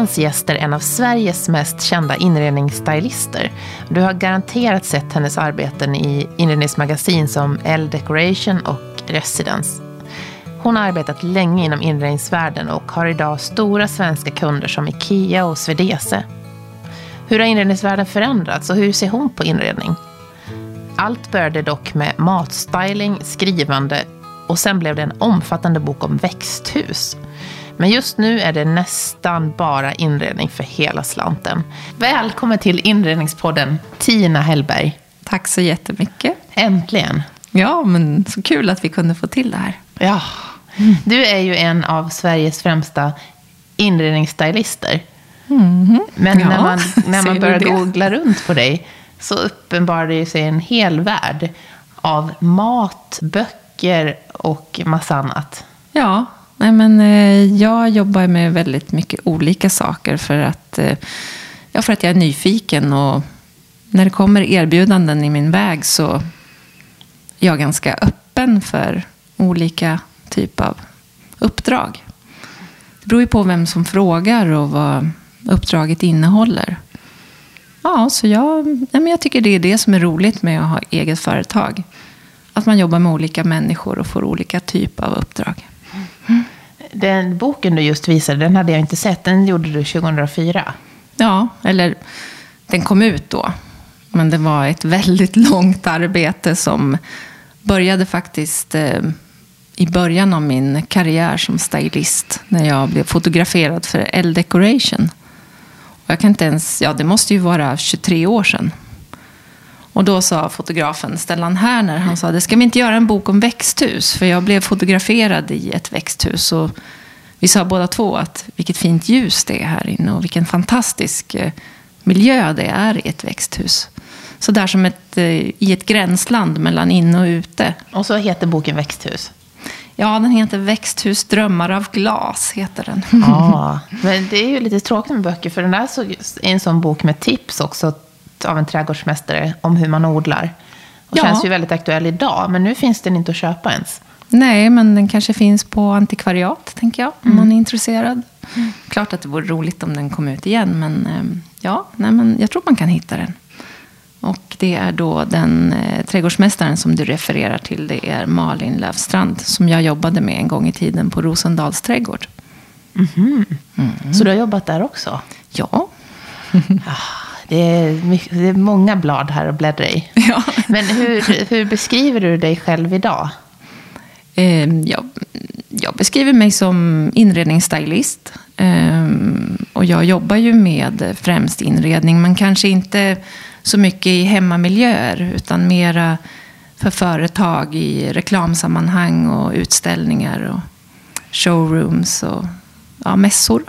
Veckans gäst är en av Sveriges mest kända inredningsstylister. Du har garanterat sett hennes arbeten i inredningsmagasin som Elle Decoration och Residence. Hon har arbetat länge inom inredningsvärlden och har idag stora svenska kunder som Ikea och Swedese. Hur har inredningsvärlden förändrats och hur ser hon på inredning? Allt började dock med matstyling, skrivande och sen blev det en omfattande bok om växthus. Men just nu är det nästan bara inredning för hela slanten. Välkommen till Inredningspodden, Tina Hellberg. Tack så jättemycket. Äntligen. Ja, men så kul att vi kunde få till det här. Ja. Du är ju en av Sveriges främsta inredningsstylister. Mm. Men Ja, när man, när man börjar googla runt på dig så uppenbarar det sig en hel värld av mat, böcker och massa annat. Ja, nej men eh, jag jobbar med väldigt mycket olika saker för att, eh, ja, för att jag är nyfiken. Och när det kommer erbjudanden i min väg så är jag ganska öppen för olika typer av uppdrag. Det beror ju på vem som frågar och vad uppdraget innehåller. Ja, så jag, nej men jag tycker det är det som är roligt med att ha eget företag. Att man jobbar med olika människor och får olika typer av uppdrag. Den boken du just visade, den hade jag inte sett. Den gjorde du 2004. Ja, eller den kom ut då. Men det var ett väldigt långt arbete som började faktiskt eh, i början av min karriär som stylist. När jag blev fotograferad för Elle Decoration. Och jag kan inte ens, ja det måste ju vara 23 år sedan. Och då sa fotografen Stellan Härner, han sa, det ska vi inte göra en bok om växthus? För jag blev fotograferad i ett växthus. Och vi sa båda två att vilket fint ljus det är här inne och vilken fantastisk eh, miljö det är i ett växthus. Så där som ett, eh, i ett gränsland mellan inne och ute. Och så heter boken Växthus. Ja, den heter Växthus drömmar av glas. heter den. Ja, men det är ju lite tråkigt med böcker, för den där är en sån bok med tips också av en trädgårdsmästare om hur man odlar. Och Ja. känns ju väldigt aktuell idag, men nu finns den inte att köpa ens. Nej, men den kanske finns på antikvariat, tänker jag, om man är intresserad. Klart att det vore roligt om den kom ut igen, men eh, ja, nej, men jag tror man kan hitta den. Och det är då den eh, trädgårdsmästaren som du refererar till, det är Malin Löfstrand, som jag jobbade med en gång i tiden på Rosendals trädgård. Så du har jobbat där också? Ja, Det är, mycket, det är många blad här att bläddra i. ja. Men hur, hur beskriver du dig själv idag? Eh, jag, jag beskriver mig som inredningsstylist. Eh, och jag jobbar ju med främst inredning, men kanske inte så mycket i hemmamiljöer, utan mera för företag i reklamsammanhang och utställningar och showrooms och ja, mässor.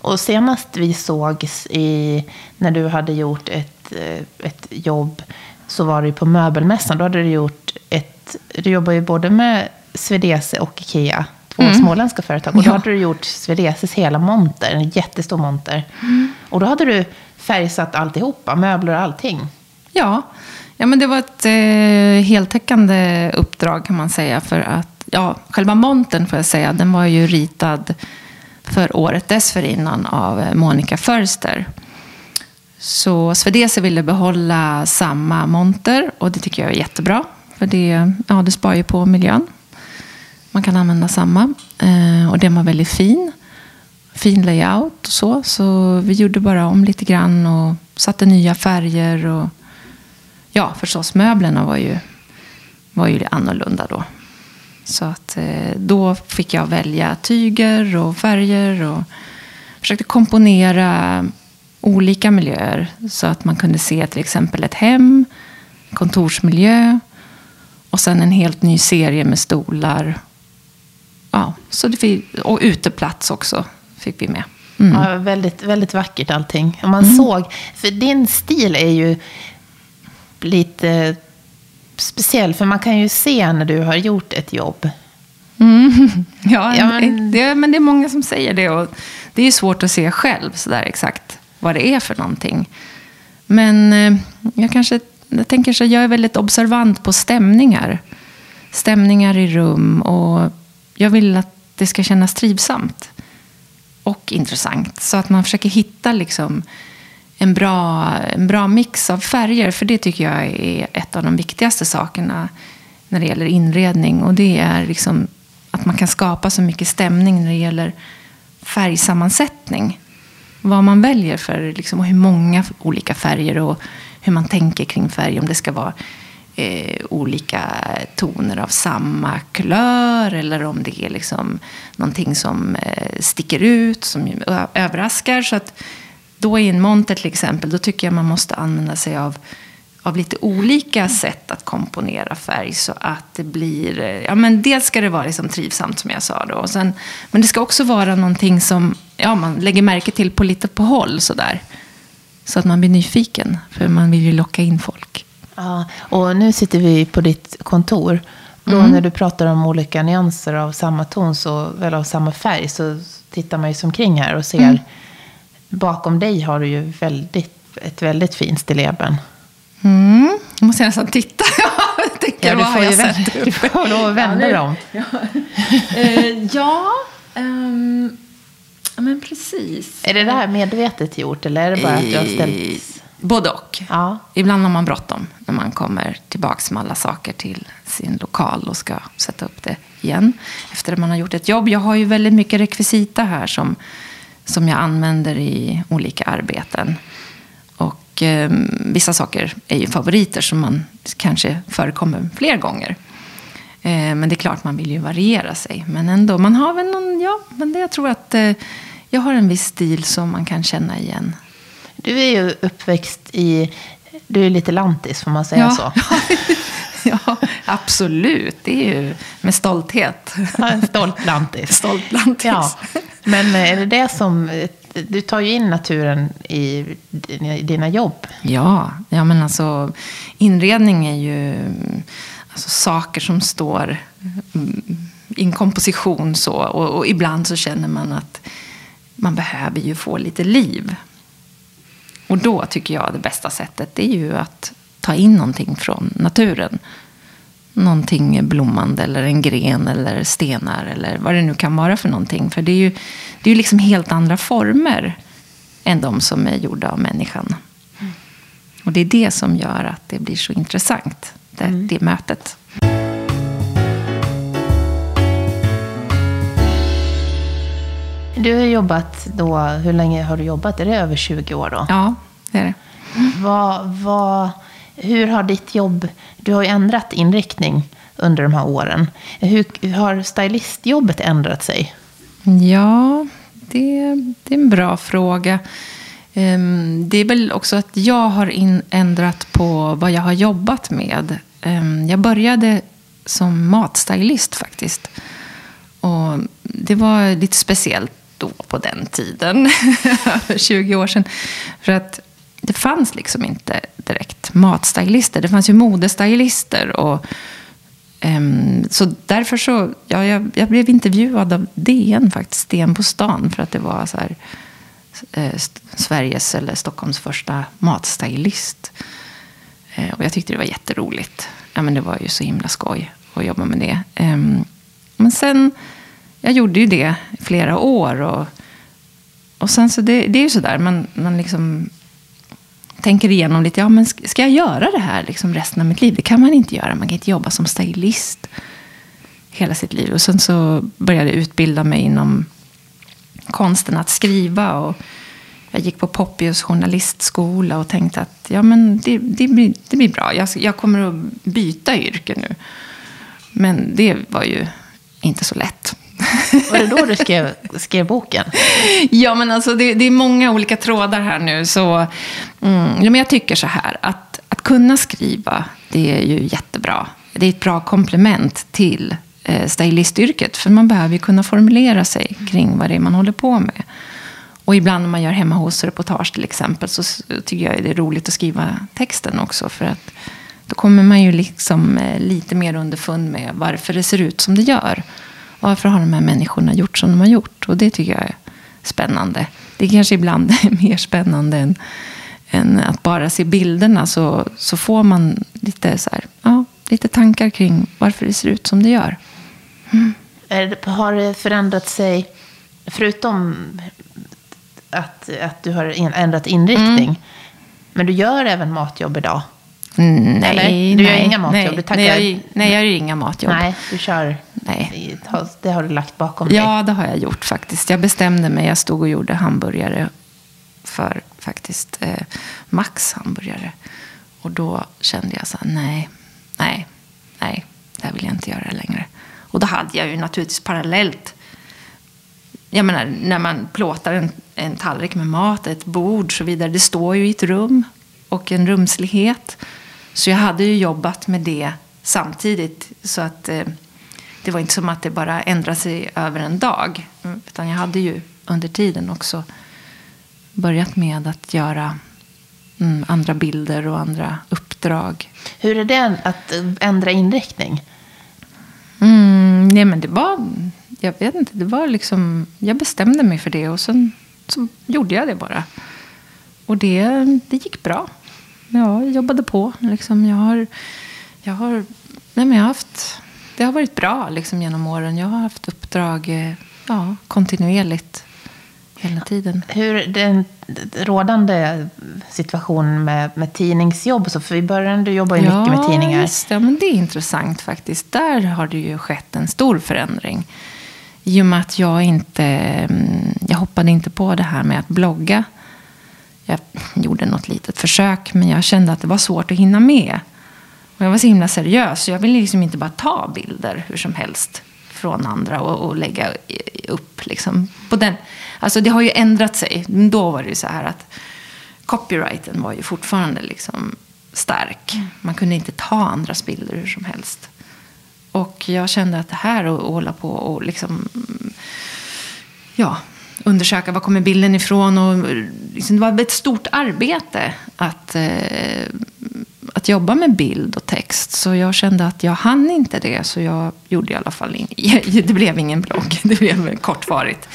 Och senast vi sågs i, när du hade gjort ett, eh, ett jobb så var det ju på möbelmässan. Då hade du gjort ett, du jobbar ju både med Swedese och Ikea, två småländska företag. Och då Ja. hade du gjort Swedeses hela monter, en jättestor monter. Och då hade du färgsatt alltihopa, möbler och allting. Ja, ja men det var ett eh, heltäckande uppdrag kan man säga. För att, ja, själva montern får jag säga, den var ju ritad för året dessförinnan av eh, Monica Förster. Så Swedese ville behålla samma monter och det tycker jag är jättebra. För det, ja, det sparar ju på miljön. Man kan använda samma. Eh, och den var väldigt fin. Fin layout och så. Så vi gjorde bara om lite grann och satte nya färger. Och, ja, förstås möblerna var ju, var ju annorlunda då. Så att eh, då fick jag välja tyger och färger och försökte komponera olika miljöer så att man kunde se till exempel ett hem, kontorsmiljö och sen en helt ny serie med stolar. Ja, så fick, och uteplats också fick vi med. Mm. Ja, väldigt, väldigt vackert allting. Och man såg, för din stil är ju lite speciell. För man kan ju se när du har gjort ett jobb. Mm. Ja, Ja, men- Det, men det är många som säger det. Och det är svårt att se själv sådär exakt vad det är för någonting. Men eh, jag kanske jag tänker så jag är väldigt observant på stämningar. Stämningar i rum och jag vill att det ska kännas trivsamt. Och intressant. Så att man försöker hitta liksom en, bra, en bra mix av färger. För det tycker jag är ett av de viktigaste sakerna när det gäller inredning. Och det är liksom att man kan skapa så mycket stämning när det gäller färgsammansättning. Vad man väljer för, liksom, och hur många olika färger och hur man tänker kring färg. Om det ska vara eh, olika toner av samma kulör eller om det är liksom någonting som eh, sticker ut, som överraskar. Så att då i en monter till exempel, då tycker jag man måste använda sig av av lite olika sätt att komponera färg så att det blir... Ja, men dels ska det vara liksom trivsamt som jag sa då. Och sen, men det ska också vara någonting som ja, man lägger märke till på lite på håll sådär. Så att man blir nyfiken, för man vill ju locka in folk. Ja, och nu sitter vi på ditt kontor. Då mm. när du pratar om olika nyanser av samma ton, så, eller av samma färg, så tittar man ju som kring här och ser. Mm. Bakom dig har du ju väldigt, ett väldigt fint stilleben. Mm. Nu måste jag nästan titta. jag tänker, ja, du, får ju vända, du får lov att vända ja, dem. Ja, uh, ja um, men precis. Är det det här medvetet gjort eller är det bara att du har ställt Både och. Ja. Ibland har man bråttom när man kommer tillbaka med alla saker till sin lokal och ska sätta upp det igen. Efter att man har gjort ett jobb. Jag har ju väldigt mycket rekvisita här som, som jag använder i olika arbeten. Och eh, vissa saker är ju favoriter som man kanske förekommer fler gånger. Eh, men det är klart man vill ju variera sig. Men ändå, man har väl någon, ja, men det, jag tror att eh, jag har en viss stil som man kan känna igen du är ju uppväxt i, du är lite lantis, får man säga ja. så? ja, absolut. Det är ju med stolthet. Ja, en stolt lantis. stolt lantis. Ja. Men är det det som, du tar ju in naturen i dina jobb. Ja, ja men alltså inredning är ju alltså, saker som står i en komposition så. Och, och ibland så känner man att man behöver ju få lite liv. Och då tycker jag det bästa sättet det är ju att ta in någonting från naturen. Någonting blommande eller en gren eller stenar eller vad det nu kan vara för någonting. För det är ju, det är ju liksom helt andra former än de som är gjorda av människan. Mm. Och det är det som gör att det blir så intressant, det, mm. det mötet. Du har jobbat då, hur länge har du jobbat? Är det över 20 år då? Ja, det är det. Vad, vad, hur har ditt jobb, du har ju ändrat inriktning under de här åren. Hur har stylistjobbet ändrat sig? Ja, det, det är en bra fråga. Ehm, det är väl också att jag har in, ändrat på vad jag har jobbat med. Ehm, jag började som matstylist faktiskt. Och det var lite speciellt då på den tiden, 20 år sedan. För att det fanns liksom inte direkt matstylister. Det fanns ju modestylister. Och, um, så därför så, ja, jag, jag, blev intervjuad av DN faktiskt, DN på stan. För att det var så här, eh, Sveriges eller Stockholms första matstylist. Eh, och jag tyckte det var jätteroligt. Ja, men det var ju så himla skoj att jobba med det. Um, men sen jag gjorde ju det i flera år. Och, och sen så det, det är ju sådär, man, man liksom tänker igenom lite, ja men ska jag göra det här liksom resten av mitt liv? Det kan man inte göra, man kan inte jobba som stylist hela sitt liv. Och sen så började jag utbilda mig inom konsten att skriva. Och jag gick på Poppius journalistskola och tänkte att ja, men det, det, blir, det blir bra. Jag, jag kommer att byta yrke nu. Men det var ju inte så lätt. Var det då du skrev, skrev boken? Ja, men alltså det, det, är många olika trådar här nu. Så, mm, men jag tycker så här, att, att kunna skriva, det är ju jättebra. Det är ett bra komplement till eh, stylistyrket. För man behöver ju kunna formulera sig kring vad det är man håller på med. Och ibland när man gör hemma hos reportage till exempel så tycker jag det är roligt att skriva texten också. För att då kommer man ju liksom eh, lite mer underfund med varför det ser ut som det gör. Varför har de här människorna gjort som de har gjort? Och det tycker jag är spännande. Det är kanske ibland är mer spännande än, än att bara se bilderna. Så, så får man lite, så här, ja, lite tankar kring varför det ser ut som det gör. Mm. Har det förändrat sig, förutom att, att du har ändrat inriktning. Mm. Men du gör även matjobb idag? Nej, Eller? Du gör nej, inga matjobb, Nej, du tackar- nej, jag, nej, jag gör inga matjobb. Nej, du kör... Nej. Det har du lagt bakom dig. Ja, det har jag gjort faktiskt. Jag bestämde mig. Jag stod och gjorde hamburgare för faktiskt eh, Max hamburgare. Och då kände jag så här, nej, nej, nej, det här vill jag inte göra längre. Och då hade jag ju naturligtvis parallellt jag menar, när man plåtar en, en tallrik med mat, ett bord och så vidare. Det står ju i ett rum och en rumslighet. Så jag hade ju jobbat med det samtidigt. Så att eh, det var inte som att det bara ändrade sig över en dag. Mm, Utan jag hade ju under tiden också börjat med att göra mm, andra bilder och andra uppdrag. Hur är det att ändra inriktning? Mm, nej men det var, jag vet inte, det var liksom, jag bestämde mig för det och sen så gjorde jag det bara. Och det, det gick bra. Ja, jag jobbade på. Liksom. Jag har, jag har, nej men jag har haft, det har varit bra liksom, genom åren. Jag har haft uppdrag eh, ja, kontinuerligt hela tiden. Hur den rådande situationen med, med tidningsjobb så, för i början du jobbar ju mycket med tidningar. Just, det. ja, men det är intressant faktiskt. Där har det ju skett en stor förändring. I och med att jag inte, mm, jag hoppade inte på det här med att blogga. Jag gjorde något litet försök, men jag kände att det var svårt att hinna med. Och jag var så himla seriös, så jag ville liksom inte bara ta bilder hur som helst från andra och, och lägga upp. Liksom, på den. Alltså det har ju ändrat sig. Då var det ju så här att copyrighten var ju fortfarande liksom stark. Man kunde inte ta andras bilder hur som helst. Och jag kände att det här att att hålla på och liksom, ja, undersöka var kommer bilden ifrån. Och, liksom, det var ett stort arbete att, eh, att jobba med bild och text. Så jag kände att jag hann inte det. Så jag gjorde i alla fall in, Det blev ingen blogg. Det blev kortvarigt.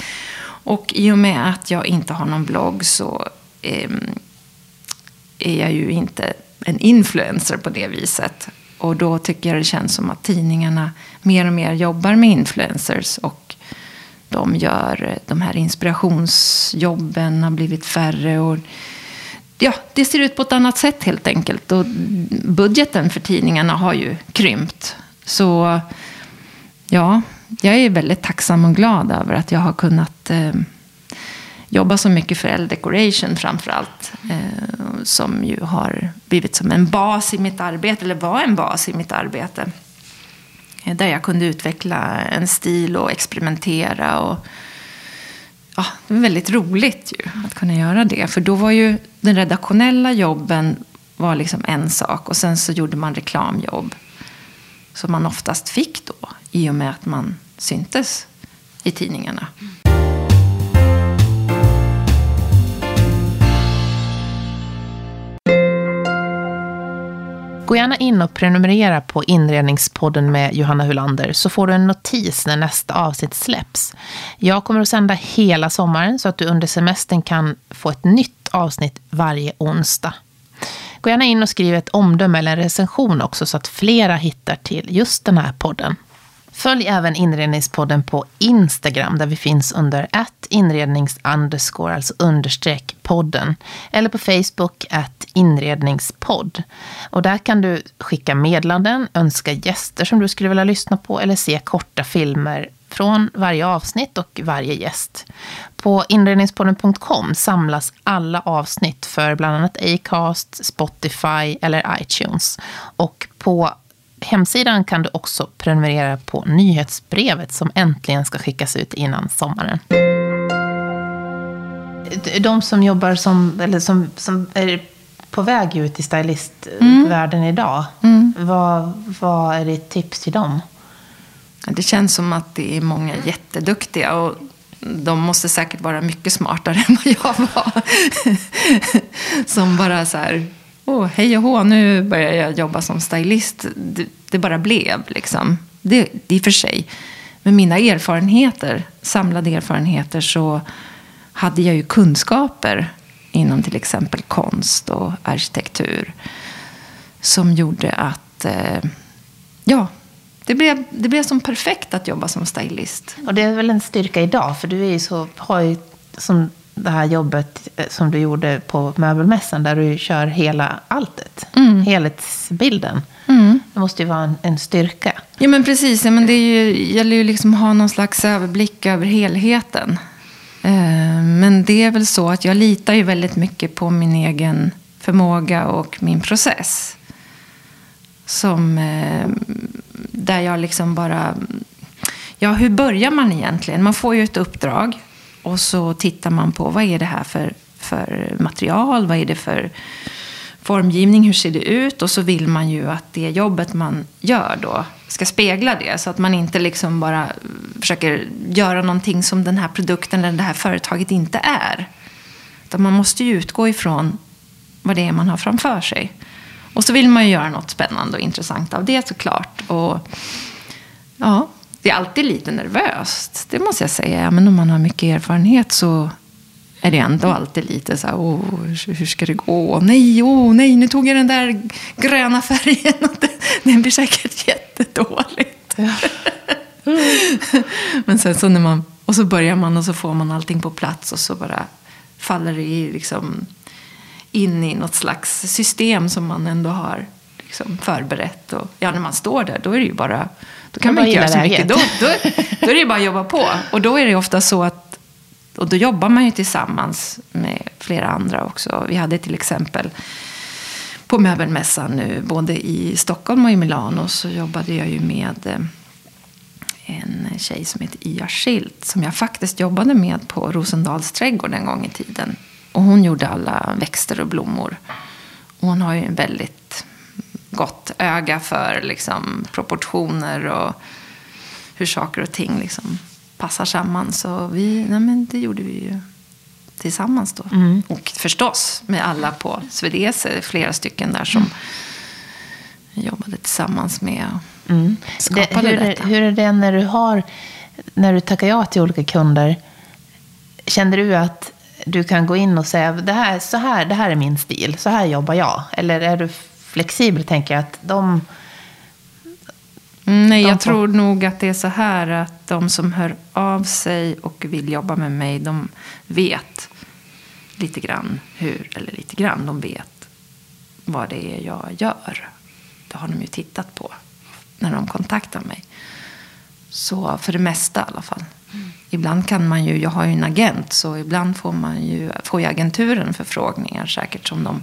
Och i och med att jag inte har någon blogg så eh, är jag ju inte en influencer på det viset. Och då tycker jag det känns som att tidningarna mer och mer jobbar med influencers. Och de gör eh, de här inspirationsjobben har blivit färre. Och ja, det ser ut på ett annat sätt helt enkelt. Och budgeten för tidningarna har ju krympt. Så ja, jag är väldigt tacksam och glad över att jag har kunnat eh, jobba så mycket för L Decoration framför allt. Eh, som ju har blivit som en bas i mitt arbete, eller var en bas i mitt arbete. Eh, där jag kunde utveckla en stil och experimentera. Och, ja, det var väldigt roligt ju att kunna göra det. För då var ju den redaktionella jobben var liksom en sak. Och sen så gjorde man reklamjobb. Som man oftast fick då. I och med att man syntes i tidningarna. Mm. Gå gärna in och prenumerera på Inredningspodden med Johanna Hulander så får du en notis när nästa avsnitt släpps. Jag kommer att sända hela sommaren så att du under semestern kan få ett nytt avsnitt varje onsdag. Gå gärna in och skriv ett omdöme eller en recension också så att flera hittar till just den här podden. Följ även Inredningspodden på Instagram där vi finns under att inrednings underscore, alltså understreck podden. Eller på Facebook att inredningspodd. Och där kan du skicka meddelanden, önska gäster som du skulle vilja lyssna på eller se korta filmer från varje avsnitt och varje gäst. På inredningspodden.com samlas alla avsnitt för bland annat Acast, Spotify eller iTunes. Och på hemsidan kan du också prenumerera på nyhetsbrevet som äntligen ska skickas ut innan sommaren. De som jobbar som, eller som, som är på väg ut i stylistvärlden idag, vad, vad är ditt tips till dem? Det känns som att det är många jätteduktiga och de måste säkert vara mycket smartare än vad jag var. Som bara så här, åh, hej och hå, nu börjar jag jobba som stylist. Det, det bara blev liksom. Det, det är för sig. Med mina erfarenheter, samlade erfarenheter, så hade jag ju kunskaper inom till exempel konst och arkitektur. Som gjorde att, eh, ja, det blev, det blev som perfekt att jobba som stylist. Och det är väl en styrka idag, för du är ju så, har ju som det här jobbet eh, som du gjorde på möbelmässan där du kör hela alltet. Mm. Helhetsbilden. Det måste ju vara en, en styrka. Ja, men precis. Ja, men det är ju, gäller ju liksom att ha någon slags överblick över helheten. Eh, men det är väl så att jag litar ju väldigt mycket på min egen förmåga och min process. Som, eh, där jag liksom bara... Ja, hur börjar man egentligen? Man får ju ett uppdrag och så tittar man på vad är det här för, för material? Vad är det för formgivning? Hur ser det ut? Och så vill man ju att det jobbet man gör då ska spegla det. Så att man inte liksom bara försöker göra någonting som den här produkten eller det här företaget inte är. Utan man måste ju utgå ifrån vad det är man har framför sig. Och så vill man ju göra något spännande och intressant av det såklart. Och ja, det är alltid lite nervöst, det måste jag säga. Men om man har mycket erfarenhet så är det ändå alltid lite så här, åh, hur ska det gå? Nej, åh, nej, nu tog jag den där gröna färgen. Den blir säkert jättedåligt. Ja. Men sen så när man, och så börjar man och så får man allting på plats och så bara faller det liksom in i något slags system som man ändå har liksom förberett. Och, ja, när man står där, då är det ju bara, då kan man inte göra så mycket. Då, då, då är det bara att jobba på. Och då är det ofta så att, och då jobbar man ju tillsammans med flera andra också. Vi hade till exempel på möbelmässan nu, både i Stockholm och i Milano, så jobbade jag ju med eh, en tjej som heter Ia Schilt, som jag faktiskt jobbade med på Rosendals trädgård en gång i tiden. Och hon gjorde alla växter och blommor. Och hon har ju en väldigt gott öga för liksom, proportioner och hur saker och ting liksom, passar samman. Så vi, nej men det gjorde vi ju tillsammans då. Mm. Och förstås med alla på Svedese, flera stycken där som mm. jobbade tillsammans med och mm. skapade det, hur, detta. Hur är det när du har, när du tackar ja till olika kunder? Känner du att du kan gå in och säga det här, så här, det här är min stil, så här jobbar jag? Eller är du flexibel, tänker jag, att de... Nej, jag tror nog att det är så här att de som hör av sig och vill jobba med mig, de vet lite grann hur, eller lite grann, de vet vad det är jag gör. Det har de ju tittat på när de kontaktar mig. Så för det mesta i alla fall. Mm. Ibland kan man ju, jag har ju en agent, så ibland får, man ju, får ju agenturen förfrågningar säkert som de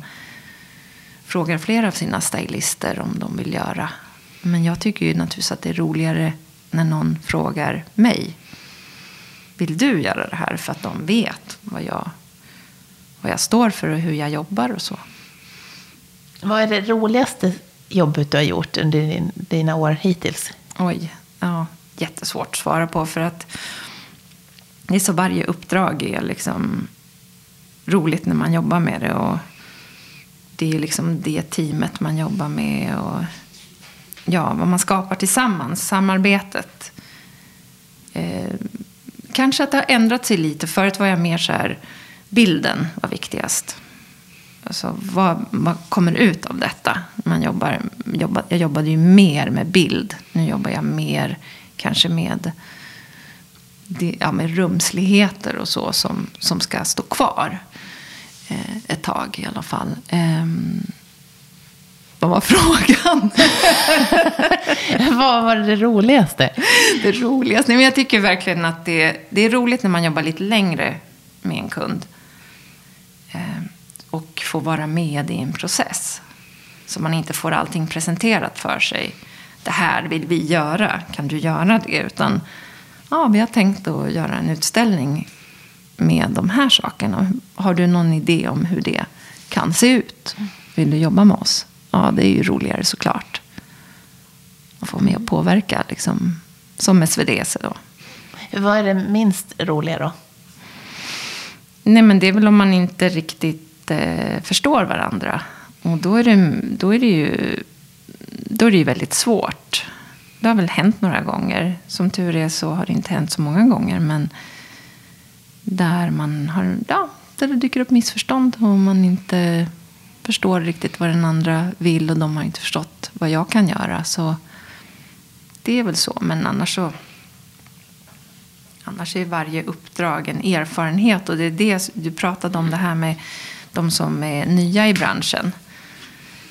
frågar flera av sina stylister om de vill göra. Men jag tycker ju naturligtvis att det är roligare när någon frågar mig. Vill du göra det här? För att de vet vad jag, vad jag står för och hur jag jobbar och så. Vad är det roligaste jobbet du har gjort under dina år hittills? Oj, ja, jättesvårt att svara på. För att det är så varje uppdrag är liksom roligt när man jobbar med det. Och det är liksom det teamet man jobbar med. Och ja, vad man skapar tillsammans, samarbetet. Eh, kanske att det har ändrat sig lite. Förut var jag mer så här, bilden var viktigast. Alltså, vad, vad kommer ut av detta? Man jobbar, jobba, jag jobbade ju mer med bild. Nu jobbar jag mer kanske med, ja, med rumsligheter och så som, som ska stå kvar ett tag i alla fall. Eh, vad var frågan? vad var det roligaste? Det roligaste? Nej, men jag tycker verkligen att det, det är roligt när man jobbar lite längre med en kund. Eh, och får vara med i en process. Så man inte får allting presenterat för sig. Det här vill vi göra, kan du göra det? Utan ja, vi har tänkt att göra en utställning med de här sakerna. Har du någon idé om hur det kan se ut? Vill du jobba med oss? Ja, det är ju roligare såklart. Att få med och påverka, liksom, som Svedese då. Vad är det minst roliga då? Nej, men det är väl om man inte riktigt eh, förstår varandra. Och då är det, då är det ju då är det ju väldigt svårt. Det har väl hänt några gånger. Som tur är så har det inte hänt så många gånger. Men där man har, ja, där det dyker upp missförstånd och man inte förstår riktigt vad den andra vill och de har inte förstått vad jag kan göra. Så det är väl så. Men annars så, Annars är varje uppdrag en erfarenhet. Och det är det du pratade om det här med de som är nya i branschen.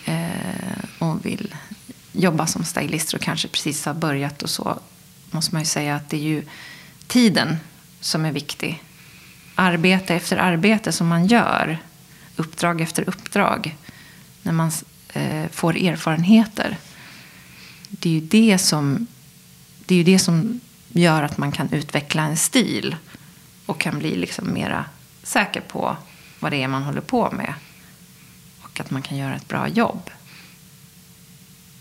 Eh, och vill jobba som stylister och kanske precis har börjat och så. Måste man ju säga att det är ju tiden som är viktig. Arbete efter arbete som man gör. Uppdrag efter uppdrag. När man eh, får erfarenheter. Det är ju det som, det är ju det som gör att man kan utveckla en stil. Och kan bli liksom mera säker på vad det är man håller på med. Och att man kan göra ett bra jobb.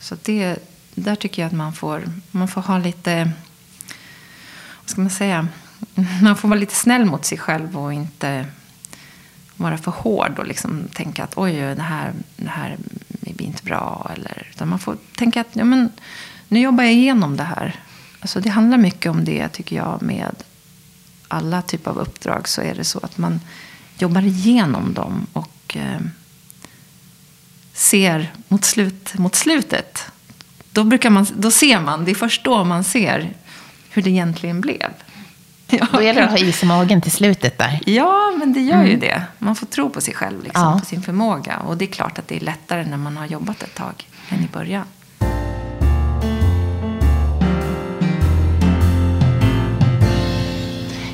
Så det, där tycker jag att man får, man får ha lite, vad ska man säga, man får vara lite snäll mot sig själv och inte vara för hård och liksom tänka att oj, det här, det här blir inte bra. Eller, utan man får tänka att ja, men, nu jobbar jag igenom det här. Alltså, det handlar mycket om det, tycker jag, med alla typer av uppdrag. Så är det så att man jobbar igenom dem och eh, ser mot, slut, mot slutet. Då, brukar man, då ser man, det är först då man ser hur det egentligen blev. Ja. Då gäller det att ha is i magen till slutet där. Ja, men det gör ju mm. det. Man får tro på sig själv, liksom, ja. på sin förmåga. Och det är klart att det är lättare när man har jobbat ett tag än i början.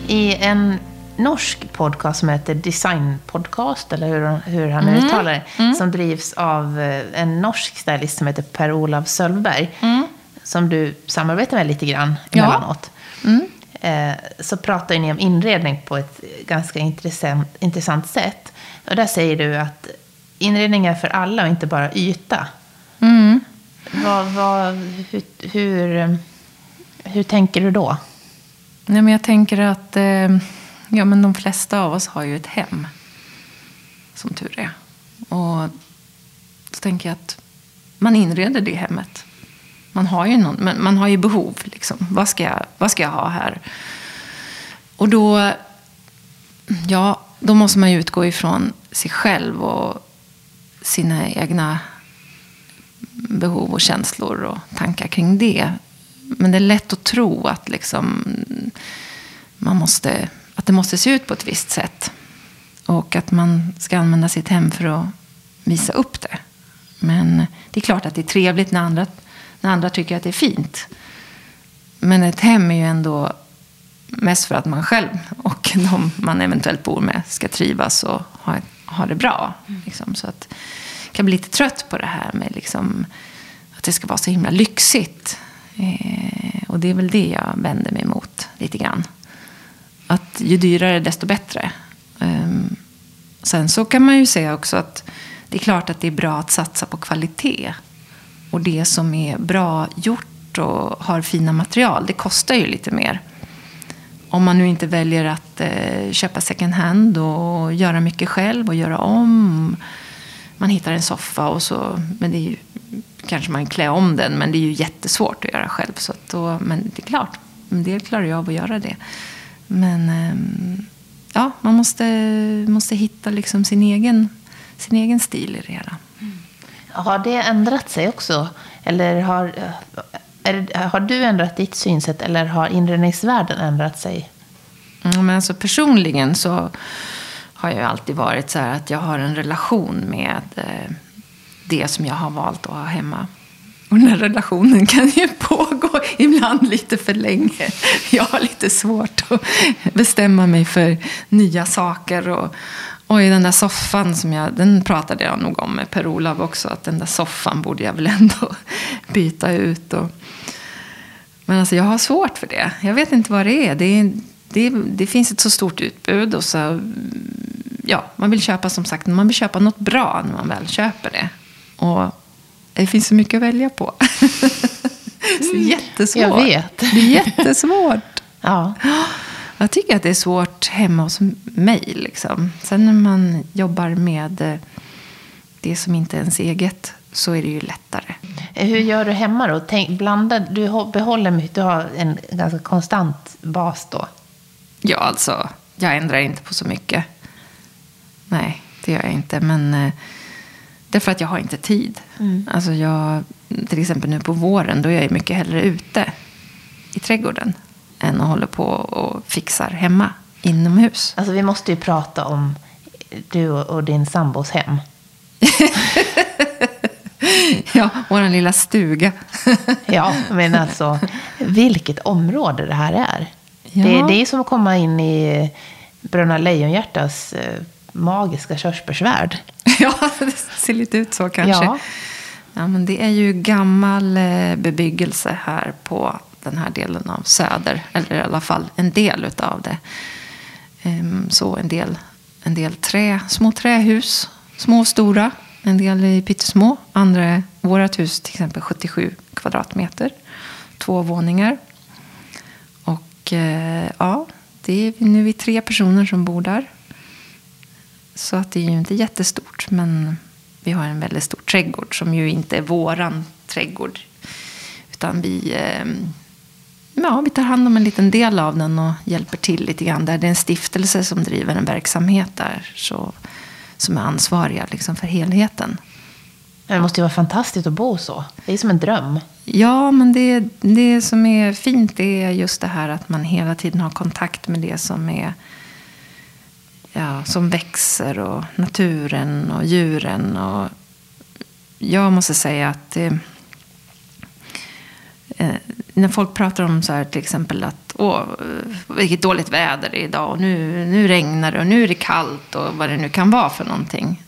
I en norsk podcast som heter Design Podcast, eller hur, hur han mm. uttalar det, mm. som drivs av eh, en norsk stylist som heter Per-Olof Sölvberg, mm. som du samarbetar med lite grann emellanåt. Ja. Mm. Eh, så pratar ni om inredning på ett ganska intressant, intressant sätt. Och där säger du att inredning är för alla och inte bara yta. Mm. Vad, vad, hur, hur, hur tänker du då? Nej, men jag tänker att eh, ja, men de flesta av oss har ju ett hem. Som tur är. Och så tänker jag att man inreder det hemmet. Man har ju, någon, man, man har ju behov. Liksom. Vad, ska jag, vad ska jag ha här? Och då, ja, då måste man ju utgå ifrån sig själv och sina egna behov och känslor och tankar kring det. Men det är lätt att tro att, liksom, man måste, att det måste se ut på ett visst sätt. Och att man ska använda sitt hem för att visa upp det. Men det är klart att det är trevligt när andra när andra tycker att det är fint. Men ett hem är ju ändå mest för att man själv och de man eventuellt bor med ska trivas och ha, ha det bra. Liksom. Så att jag kan bli lite trött på det här med liksom, att det ska vara så himla lyxigt. Eh, och det är väl det jag vänder mig emot lite grann. Att ju dyrare desto bättre. Um, sen så kan man ju säga också att det är klart att det är bra att satsa på kvalitet. Och det som är bra gjort och har fina material, det kostar ju lite mer. Om man nu inte väljer att eh, köpa second hand och göra mycket själv och göra om. Man hittar en soffa och så, men det är ju, kanske man klär om den, men det är ju jättesvårt att göra själv. Så då, men det är klart, en del klarar ju av att göra det. Men eh, ja, man måste, måste hitta liksom sin, egen, sin egen stil i det hela. Har det ändrat sig också? Eller har, eh, är, har du ändrat ditt synsätt eller har inredningsvärlden ändrat sig? Mm, men alltså personligen så har jag alltid varit så här att jag har en relation med eh, det som jag har valt att ha hemma. Och den här relationen kan ju pågå ibland lite för länge. Jag har lite svårt att bestämma mig för nya saker. Och, Oj, den där soffan, som jag, den pratade jag nog om med Per-Olav också. Att den där soffan borde jag väl ändå byta ut. Och, men alltså jag har svårt för det. Jag vet inte vad det är. Det, är, det, det finns ett så stort utbud. Och så, ja, man vill köpa som sagt, man vill köpa något bra när man väl köper det. Och det finns så mycket att välja på. det är jättesvårt. Jag vet. Det är jättesvårt. ja. Jag tycker att det är svårt hemma hos mig. Liksom. Sen när man jobbar med eh, det som inte är ens eget så är det ju lättare. Hur gör du hemma då? Tänk, blanda, du behåller du har en ganska konstant bas då? Ja, alltså, jag ändrar inte på så mycket. Nej, det gör jag inte. Men eh, det är för att jag har inte tid. Mm. Alltså jag, till exempel nu på våren, då är jag mycket hellre ute i trädgården än och håller på och fixar hemma inomhus. Alltså vi måste ju prata om du och din sambos hem. ja, vår lilla stuga. ja, men alltså vilket område det här är. Ja. Det, det är som att komma in i Bröderna Lejonhjärtas eh, magiska körsbärsvärld. ja, det ser lite ut så kanske. Ja. Ja, men det är ju gammal eh, bebyggelse här på den här delen av Söder. Eller i alla fall en del utav det. Ehm, så en del, en del trä, små trähus. Små och stora. En del är pyttesmå. Andra är vårt hus till exempel 77 kvadratmeter. Två våningar. Och eh, ja, det är, nu är vi tre personer som bor där. Så att det är ju inte jättestort, men vi har en väldigt stor trädgård som ju inte är våran trädgård. Utan vi, eh, ja, vi tar hand om en liten del av den och hjälper till lite grann. Där det är en stiftelse som driver en verksamhet där. Så, som är ansvariga liksom, för helheten. Det måste ju vara fantastiskt att bo så. Det är som en dröm. Ja, men det, det som är fint det är just det här att man hela tiden har kontakt med det som är ja, som växer och naturen och djuren. Och jag måste säga att eh, eh, när folk pratar om så här till exempel att åh, vilket dåligt väder det är idag och nu, nu regnar det och nu är det kallt och vad det nu kan vara för någonting.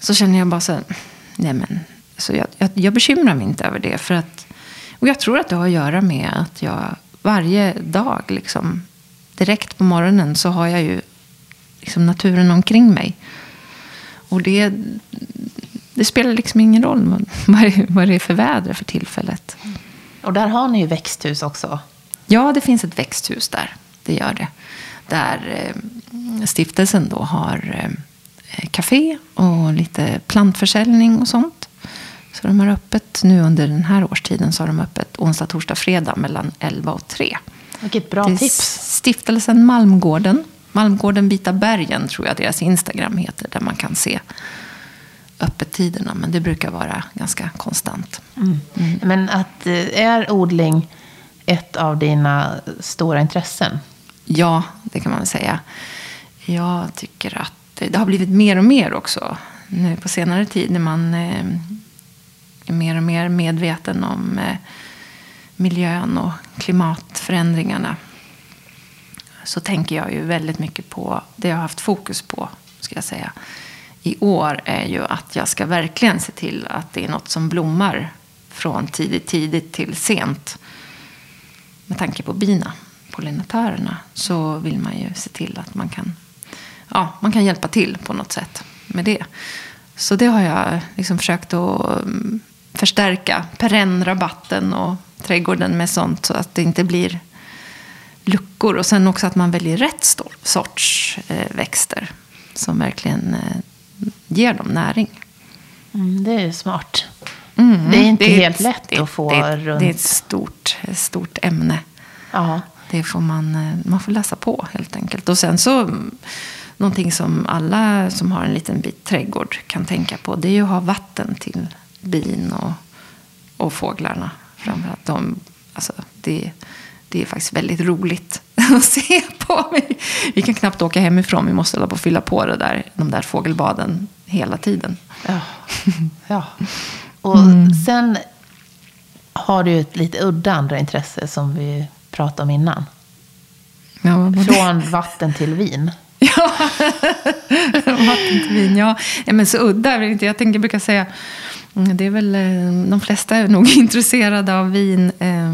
Så känner jag bara så här, nej men, så jag, jag, jag bekymrar mig inte över det. För att, och jag tror att det har att göra med att jag varje dag, liksom, direkt på morgonen, så har jag ju liksom naturen omkring mig. Och det, det spelar liksom ingen roll vad, vad, det, vad det är för väder för tillfället. Och där har ni ju växthus också. Ja, det finns ett växthus där. Det gör det. Där eh, stiftelsen då har eh, café och lite plantförsäljning och sånt. Så de har öppet nu under den här årstiden så har de öppet onsdag, torsdag, fredag mellan 11 och 3. Vilket bra tips. Stiftelsen Malmgården. Malmgården Vita bergen tror jag deras Instagram heter. Där man kan se öppettiderna. Men det brukar vara ganska konstant. Mm. Men att, eh, är odling ett av dina stora intressen? Ja, det kan man väl säga. Jag tycker att det har blivit mer och mer också. Nu på senare tid när man eh, är mer och mer medveten om eh, miljön och klimatförändringarna. Så tänker jag ju väldigt mycket på det jag har haft fokus på, ska jag säga. I år är ju att jag ska verkligen se till att det är något som blommar från tidigt, tidigt till sent. Med tanke på bina, pollinatörerna, så vill man ju se till att man kan, ja, man kan hjälpa till på något sätt med det. Så det har jag liksom försökt att mm, förstärka perennrabatten och trädgården med sånt så att det inte blir luckor. Och sen också att man väljer rätt sorts eh, växter som verkligen eh, ger dem näring. Mm, det är smart. Mm. Det är inte Det helt ett- lätt det, att få det, runt. Det är ett stort, stort ämne. Ja. Det får man, eh, man får läsa på helt enkelt. Och sen så, mm, någonting som alla som har en liten bit trädgård kan tänka på, det är ju att ha vatten till bin och, och fåglarna. Framförallt de, alltså det, det är faktiskt väldigt roligt att se på. Vi, vi kan knappt åka hemifrån, vi måste hålla på och fylla på det där, de där fågelbaden hela tiden. Ja. ja. Och sen har du ett lite udda andra intresse som vi pratade om innan. Ja, det? Från vatten till vin. Ja, vatten till vin. Ja. ja, men så udda är väl inte. Jag tänker, brukar säga, mm, det är väl, eh, de flesta är nog intresserade av vin. eh,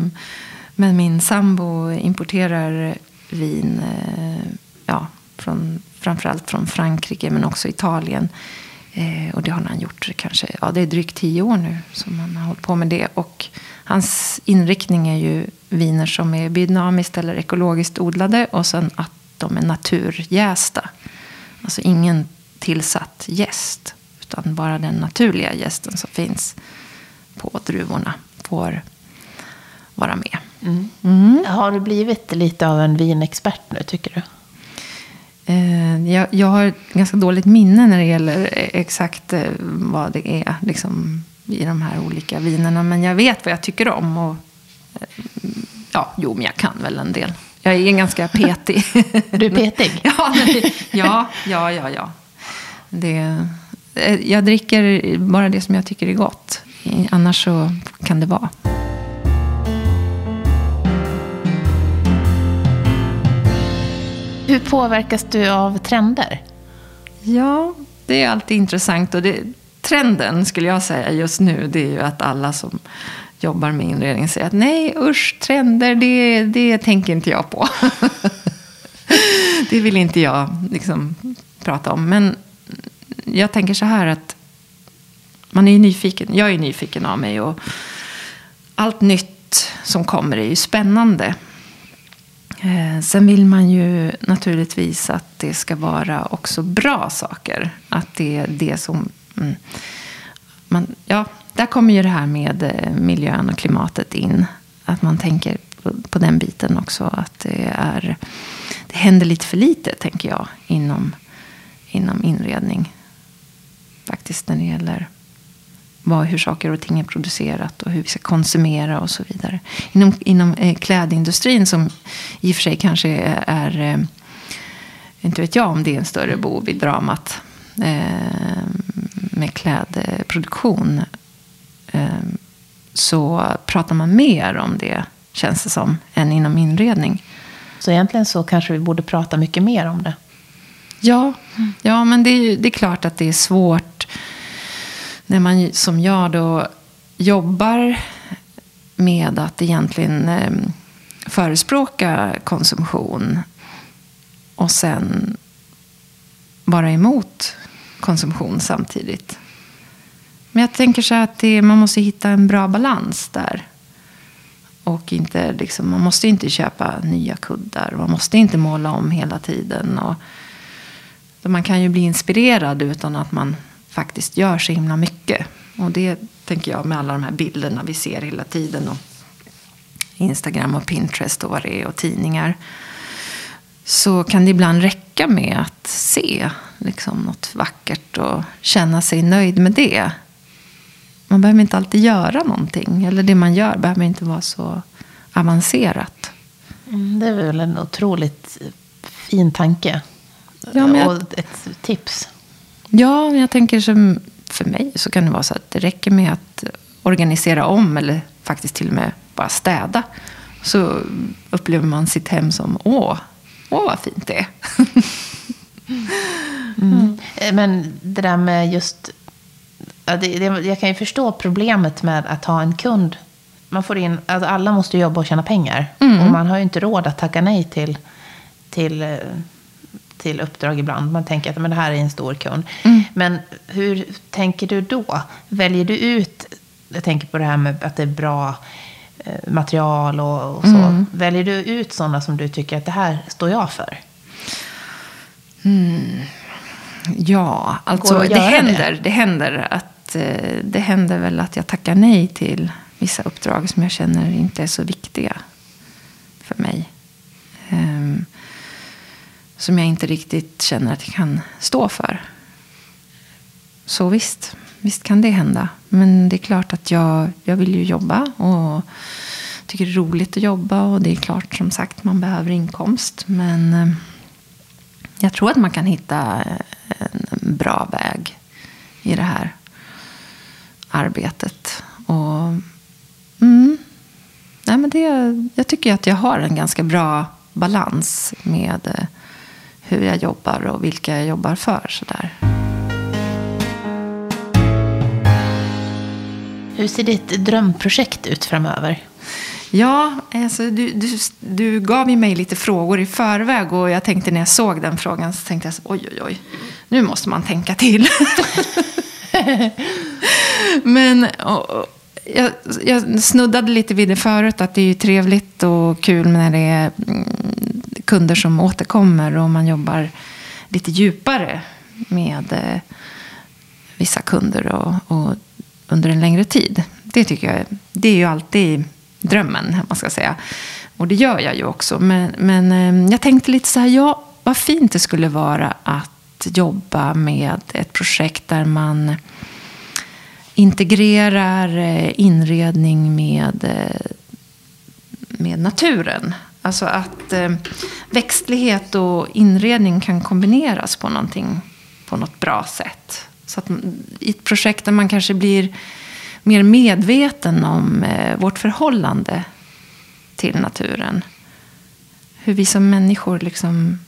men min sambo importerar vin, eh, ja, från, framförallt från Frankrike men också Italien. Eh, Och det har han gjort kanske, ja det är drygt tio år nu som han har hållit på med det. Och hans inriktning är ju viner som är biodynamiskt eller ekologiskt odlade och sen att de är naturjästa. Alltså ingen tillsatt jäst, utan bara den naturliga jästen som finns på druvorna får vara med. Mm. Har du blivit lite av en vinexpert nu, tycker du? Eh, Jag, jag har ganska dåligt minne när det gäller exakt eh, vad det är liksom, i de här olika vinerna. Men jag vet vad jag tycker om. Och, eh, Ja, jo, men jag kan väl en del. Jag är ganska petig. Du är petig? ja, ja, ja, ja, ja. Det, jag dricker bara det som jag tycker är gott. Annars så kan det vara. Hur påverkas du av trender? Ja, det är alltid intressant. Och det, trenden skulle jag säga just nu, det är ju att alla som jobbar med inredning säger att nej, usch, trender, det, det tänker inte jag på. det vill inte jag liksom prata om. Men jag tänker så här att man är ju nyfiken. Jag är nyfiken av mig och allt nytt som kommer är ju spännande. Eh, sen vill man ju naturligtvis att det ska vara också bra saker. Att det är det som... Mm, man, ja, där kommer ju det här med eh, miljön och klimatet in. Att man tänker på, på den biten också. Att det, är, det händer lite för lite, tänker jag, inom, inom inredning. Faktiskt när det gäller vad, hur saker och ting är producerat och hur vi ska konsumera och så vidare. Inom, inom eh, klädindustrin som i och för sig kanske är, är eh, inte vet jag om det är en större bov i dramat eh, med klädproduktion. Eh, så pratar man mer om det, känns det som, än inom inredning. Så egentligen så kanske vi borde prata mycket mer om det. Ja, ja men det är, det är klart att det är svårt när man som jag då jobbar med att egentligen eh, förespråka konsumtion och sen vara emot konsumtion samtidigt. Men jag tänker så att det, man måste hitta en bra balans där. Och inte, liksom, man måste inte köpa nya kuddar. Man måste inte måla om hela tiden. Och, man kan ju bli inspirerad utan att man faktiskt gör så himla mycket. Och det tänker jag med alla de här bilderna vi ser hela tiden. Och Instagram och Pinterest och vad det är och tidningar. Så kan det ibland räcka med att se liksom, något vackert och känna sig nöjd med det. Man behöver inte alltid göra någonting. Eller det man gör behöver inte vara så avancerat. Mm, det är väl en otroligt fin tanke. Ja, jag... Och ett tips. Ja, jag tänker som för mig så kan det vara så att det räcker med att organisera om eller faktiskt till och med bara städa. Så upplever man sitt hem som åh, åh vad fint det är. mm. Men det där med just... Ja, det, det, jag kan ju förstå problemet med att ha en kund. Man får in, alltså alla måste jobba och tjäna pengar. Mm. Och man har ju inte råd att tacka nej till, till eh, till uppdrag ibland. Man tänker att men det här är en stor kund. Mm. Men hur tänker du då? Väljer du ut, jag tänker på det här med att det är bra eh, material och, och så. Mm. Väljer du ut sådana som du tycker att det här står jag för? Mm. Ja, alltså det händer, det? det händer att eh, det händer väl att jag tackar nej till vissa uppdrag som jag känner inte är så viktiga för mig. Som jag inte riktigt känner att jag kan stå för. Så visst, visst kan det hända. Men det är klart att jag, jag vill ju jobba och tycker det är roligt att jobba. Och det är klart som sagt man behöver inkomst. Men eh, jag tror att man kan hitta en bra väg i det här arbetet. Och mm, nej men det, jag tycker att jag har en ganska bra balans med eh, hur jag jobbar och vilka jag jobbar för. Sådär. Hur ser ditt drömprojekt ut framöver? Ja, alltså, du, du, du gav ju mig lite frågor i förväg och jag tänkte när jag såg den frågan så tänkte jag oj, oj, oj, nu måste man tänka till. Men och, och, jag, jag, snuddade lite vid det förut, att det är ju trevligt och kul när det är mm, kunder som återkommer och man jobbar lite djupare med eh, vissa kunder och, och, under en längre tid. Det tycker jag, det är ju alltid drömmen, man ska säga. Och det gör jag ju också. Men, men eh, jag tänkte lite så här, ja, vad fint det skulle vara att jobba med ett projekt där man integrerar eh, inredning med eh, med naturen. Alltså att eh, växtlighet och inredning kan kombineras på, någonting, på något bra sätt. Så att i ett projekt där man kanske blir mer medveten om eh, vårt förhållande till naturen. Hur vi som människor liksom,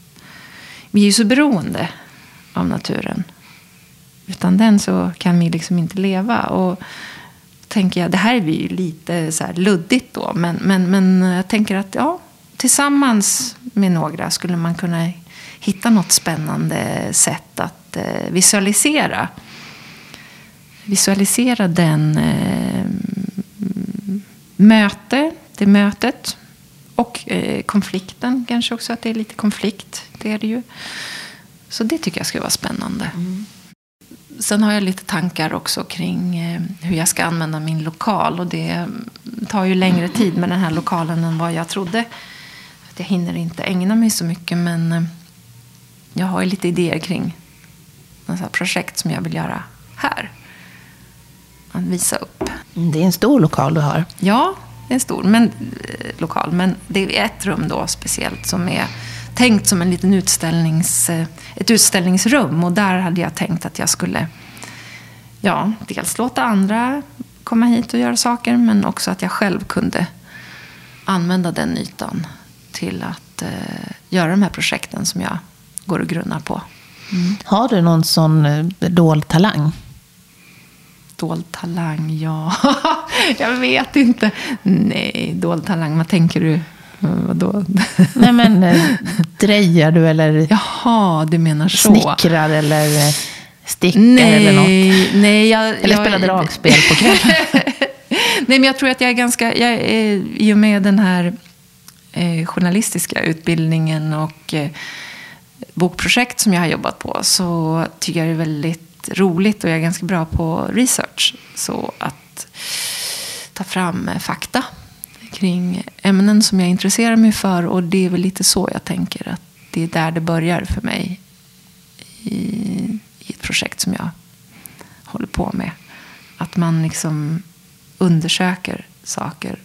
vi är ju så beroende av naturen. Utan den så kan vi liksom inte leva. Och tänker jag, det här är ju lite så luddigt då, men, men, men jag tänker att ja, tillsammans med några skulle man kunna hitta något spännande sätt att eh, visualisera. Visualisera den eh, möte, det mötet. Och eh, konflikten kanske också, att det är lite konflikt. Det är det ju. Så det tycker jag skulle vara spännande. Mm. Sen har jag lite tankar också kring eh, hur jag ska använda min lokal. Och det tar ju längre tid med den här lokalen än vad jag trodde. Jag hinner inte ägna mig så mycket men eh, jag har ju lite idéer kring några projekt som jag vill göra här. Att visa upp. Det är en stor lokal du har. Ja, det är en stor men, eh, lokal. Men det är ett rum då speciellt som är tänkt som en liten utställnings, eh, ett utställningsrum. Och där hade jag tänkt att jag skulle ja, dels låta andra komma hit och göra saker. Men också att jag själv kunde använda den ytan till att eh, göra de här projekten som jag går och grunnar på. Mm. Har du någon sån eh, dold talang? Dold talang, ja. jag vet inte. Nej, dold talang, vad tänker du? Vadå? Nej men, eh, drejar du eller Jaha, du menar så. snickrar eller eh, stickar nej, eller något? Nej, jag, eller jag, spelar dragspel på kvällen? nej, men jag tror att jag är ganska, jag är, i och med den här eh, journalistiska utbildningen och eh, bokprojekt som jag har jobbat på så tycker jag det är väldigt roligt och jag är ganska bra på research. Så att ta fram eh, fakta kring ämnen som jag intresserar mig för. Och det är väl lite så jag tänker att det är där det börjar för mig i, i ett projekt som jag håller på med. Att man liksom undersöker saker.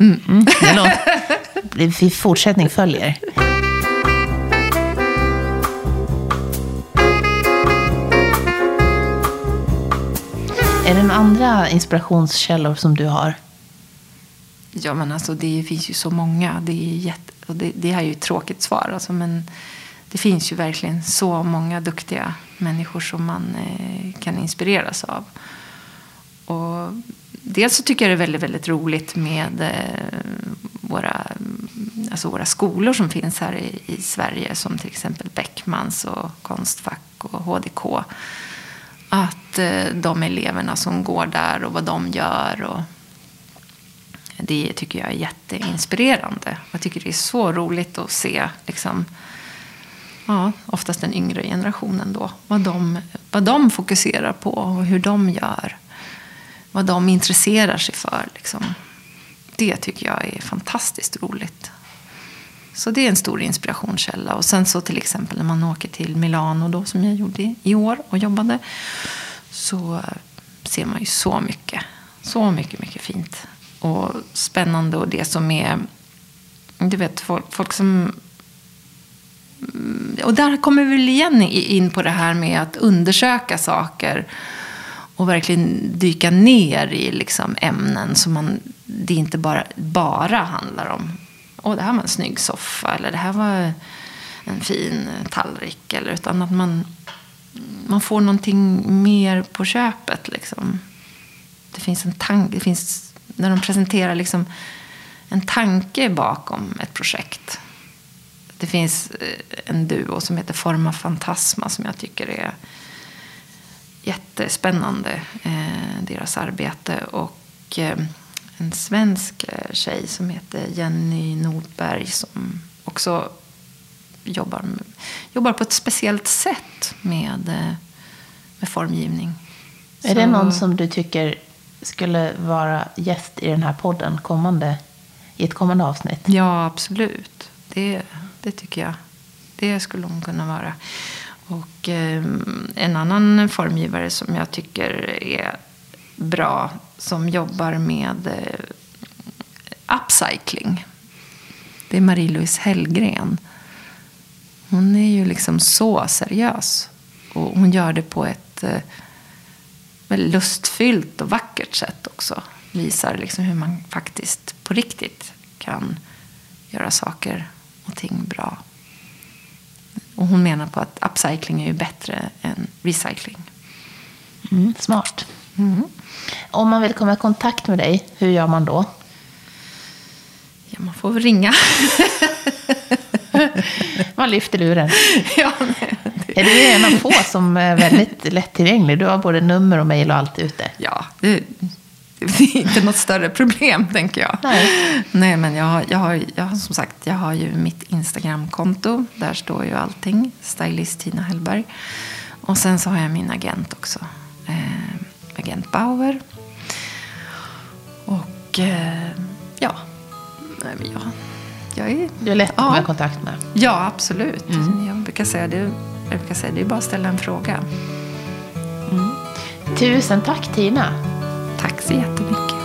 Mm. Mm, det fortsättning följer. Är det några andra inspirationskällor som du har? Ja, men alltså det finns ju så många. Det är, jätte, och det, det är ju ett tråkigt svar. Alltså, men det finns ju verkligen så många duktiga människor som man eh, kan inspireras av. Och dels så tycker jag det är väldigt, väldigt roligt med eh, våra, alltså våra skolor som finns här i, i Sverige. Som till exempel Beckmans och Konstfack och HDK att eh, de eleverna som går där och vad de gör. Och det tycker jag är jätteinspirerande. Jag tycker det är så roligt att se liksom, ja, oftast den yngre generationen då. Vad de, vad de fokuserar på och hur de gör. Vad de intresserar sig för. Liksom. Det tycker jag är fantastiskt roligt. Så det är en stor inspirationskälla. Och sen så till exempel när man åker till Milano då, som jag gjorde i år och jobbade. Så ser man ju så mycket. Så mycket, mycket fint. Och spännande och det som är... Du vet, folk, folk som... Och där kommer vi väl igen in på det här med att undersöka saker. Och verkligen dyka ner i liksom ämnen som man, det inte bara, bara handlar om åh, det här var en snygg soffa eller det här var en fin tallrik. Eller, utan att man, man får någonting mer på köpet. Liksom. Det finns en tanke, det finns, när de presenterar liksom en tanke bakom ett projekt. Det finns eh, en duo som heter Forma Fantasma som jag tycker är jättespännande, eh, deras arbete. Och eh, en svensk eh, tjej som heter Jenny Nordberg som också jobbar, jobbar på ett speciellt sätt med, med formgivning. Är Så... det någon som du tycker skulle vara gäst i den här podden kommande, i ett kommande avsnitt? Ja, absolut. Det, det tycker jag. Det skulle hon kunna vara. Och eh, en annan formgivare som jag tycker är bra som jobbar med eh, upcycling. Det är Marie-Louise Hellgren. Hon är ju liksom så seriös. Och hon gör det på ett eh, väldigt lustfyllt och vackert sätt också. Visar liksom hur man faktiskt på riktigt kan göra saker och ting bra. Och hon menar på att upcycling är ju bättre än recycling. Mm, smart. Om man vill komma i kontakt med dig, hur gör man då? Ja, man får väl ringa. Man lyfter luren. ja, det, Är du en av få som är väldigt lättillgänglig? Du har både nummer och mejl och allt ute. ja det, det är inte något större problem, tänker jag. Nej. Nej, men jag, har- jag, har, jag har som sagt jag har ju mitt Instagramkonto. Där står ju allting. Stylist Tina Hellberg. Och sen så har jag min agent också. Eh, agent Bauer. Och eh, ja, Nej, men jag, jag är... Du är lätt att Ja. komma i kontakt med. Ja, absolut. Jag brukar säga det. Jag brukar säga det är bara att ställa en fråga. Tusen tack Tina. Tack så jättemycket.